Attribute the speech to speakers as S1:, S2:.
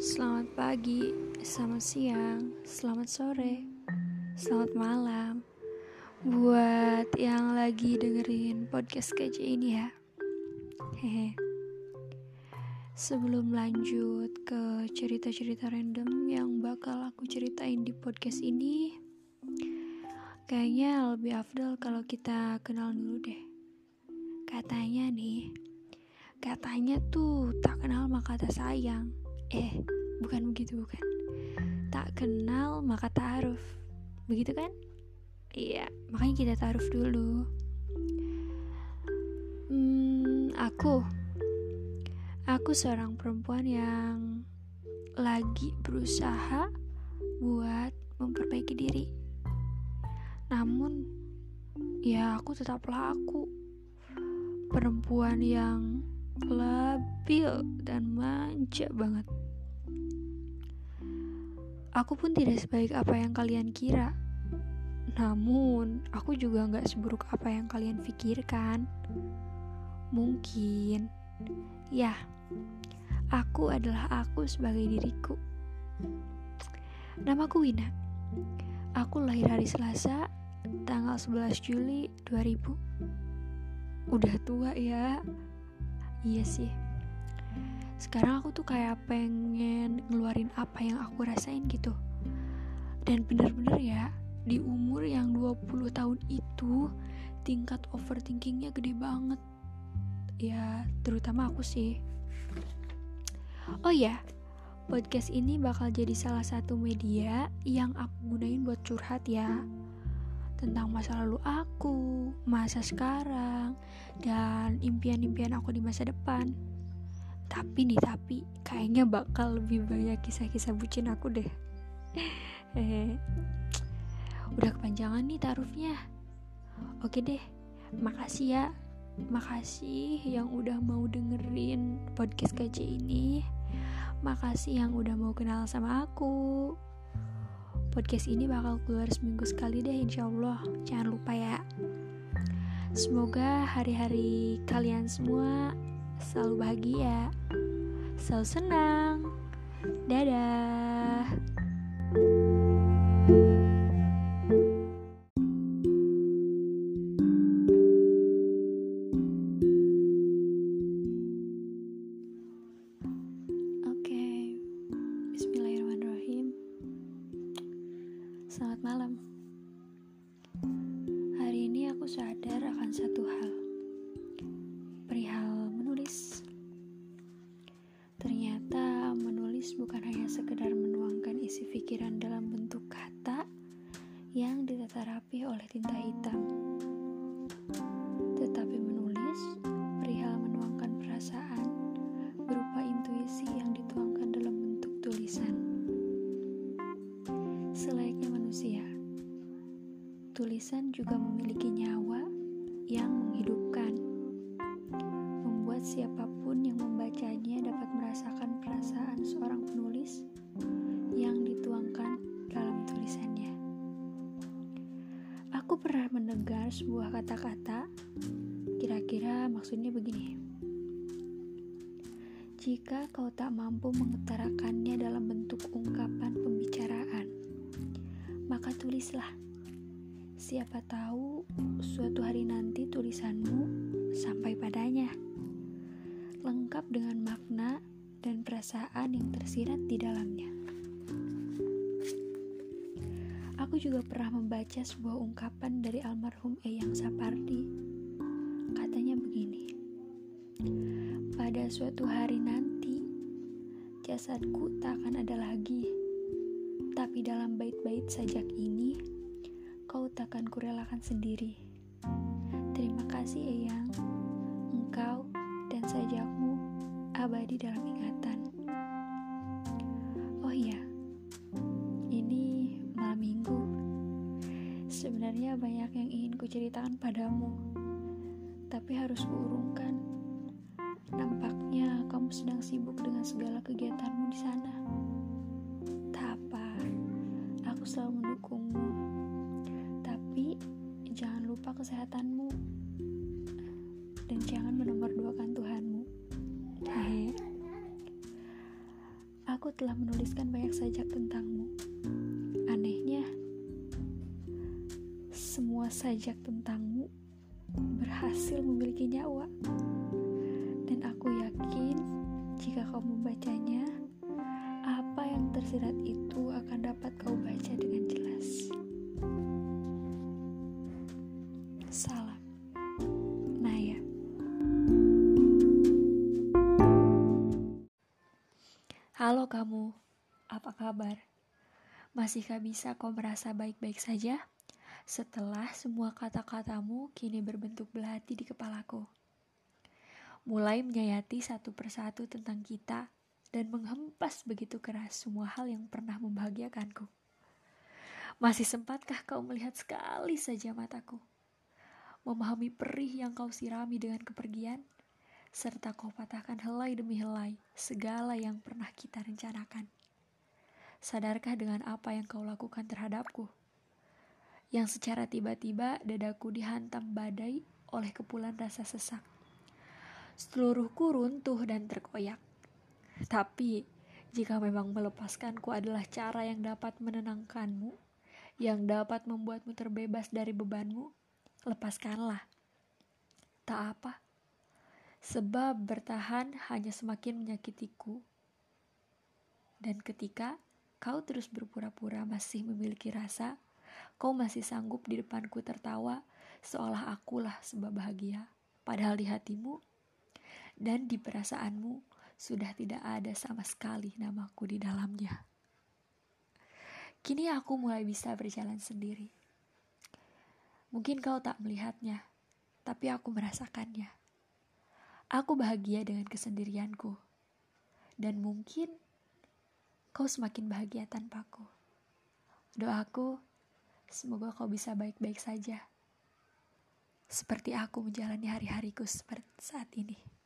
S1: selamat pagi, selamat siang, selamat sore, selamat malam. Buat yang lagi dengerin podcast kece ini ya. Hehe. Sebelum lanjut ke cerita-cerita random yang bakal aku ceritain di podcast ini Kayaknya lebih afdal kalau kita kenal dulu deh. Katanya nih Katanya tuh tak kenal maka tak sayang eh bukan begitu bukan. Tak kenal maka taaruf. Begitu kan? Iya makanya kita taaruf dulu. Hmm, aku. Aku seorang perempuan yang lagi berusaha buat memperbaiki diri. Namun ya aku tetaplah aku perempuan yang labil dan manja banget Aku pun tidak sebaik apa yang kalian kira. Namun, aku juga nggak seburuk apa yang kalian pikirkan. Mungkin, ya, aku adalah aku sebagai diriku. Namaku Wina. Aku lahir hari Selasa, tanggal 11 Juli 2000. Udah tua ya. Iya sih sekarang aku tuh kayak pengen ngeluarin apa yang aku rasain gitu. Dan bener-bener ya di umur yang 20 tahun itu tingkat overthinkingnya gede banget. Ya terutama aku sih. Oh ya podcast ini bakal jadi salah satu media yang aku gunain buat curhat ya. Tentang masa lalu aku, masa sekarang, dan impian-impian aku di masa depan. Tapi nih tapi kayaknya bakal lebih banyak kisah-kisah bucin aku deh. Udah kepanjangan nih taruhnya. Oke deh, makasih ya. Makasih yang udah mau dengerin podcast KC ini. Makasih yang udah mau kenal sama aku. Podcast ini bakal keluar seminggu sekali deh insya Allah. Jangan lupa ya. Semoga hari-hari kalian semua selalu bahagia, selalu senang. Dadah. Yang ditata rapi oleh tinta hitam. Tetapi menulis perihal menuangkan perasaan berupa intuisi yang dituangkan dalam bentuk tulisan. Selayaknya manusia, tulisan juga memiliki nyawa yang menghidupkan membuat siapa pun yang membacanya dapat merasakan perasaan seorang penulis Pernah mendengar sebuah kata-kata, kira-kira maksudnya begini. Jika kau tak mampu mengutarakannya dalam bentuk ungkapan pembicaraan, maka tulislah. Siapa tahu suatu hari nanti tulisanmu sampai padanya lengkap dengan makna dan perasaan yang tersirat di dalamnya. Aku juga pernah membaca sebuah ungkapan dari almarhum Eyang Sapardi. Katanya begini, pada suatu hari nanti, jasadku tak akan ada lagi, tapi dalam bait-bait sajak ini, kau takkan kurelakan sendiri. Terima kasih Eyang, engkau dan sajakmu abadi dalam ingatan. Oh iya, ini malam minggu. Sebenarnya banyak yang ingin kuceritakan padamu, tapi harus kuurungkan. Nampaknya kamu sedang sibuk dengan segala kegiatanmu di sana. Tak apa, aku selalu mendukungmu. Tapi jangan lupa kesehatanmu dan jangan menomorduakan Tuhanmu. Hehe. aku telah menuliskan banyak sajak tentangmu. Sajak tentangmu berhasil memiliki nyawa. Dan aku yakin jika kau membacanya, apa yang tersirat itu akan dapat kau baca dengan jelas. Salam. Naya. Halo kamu, apa kabar? Masihkah bisa kau merasa baik-baik saja? Setelah semua kata-katamu kini berbentuk belati di kepalaku mulai menyayati satu persatu tentang kita dan menghempas begitu keras semua hal yang pernah membahagiakanku. Masih sempatkah kau melihat sekali saja mataku? Memahami perih yang kau sirami dengan kepergian? Serta kau patahkan helai demi helai segala yang pernah kita rencanakan. Sadarkah dengan apa yang kau lakukan terhadapku? Yang secara tiba-tiba dadaku dihantam badai oleh kepulan rasa sesak seluruhku runtuh dan terkoyak. Tapi, jika memang melepaskanku adalah cara yang dapat menenangkanmu, yang dapat membuatmu terbebas dari bebanmu, lepaskanlah. Tak apa, sebab bertahan hanya semakin menyakitiku. Dan ketika kau terus berpura-pura masih memiliki rasa, kau masih sanggup di depanku tertawa seolah akulah sebab bahagia. Padahal di hatimu, dan di perasaanmu sudah tidak ada sama sekali namaku di dalamnya. Kini aku mulai bisa berjalan sendiri. Mungkin kau tak melihatnya, tapi aku merasakannya. Aku bahagia dengan kesendirianku, dan mungkin kau semakin bahagia tanpaku. Doaku, semoga kau bisa baik-baik saja, seperti aku menjalani hari-hariku seperti saat ini.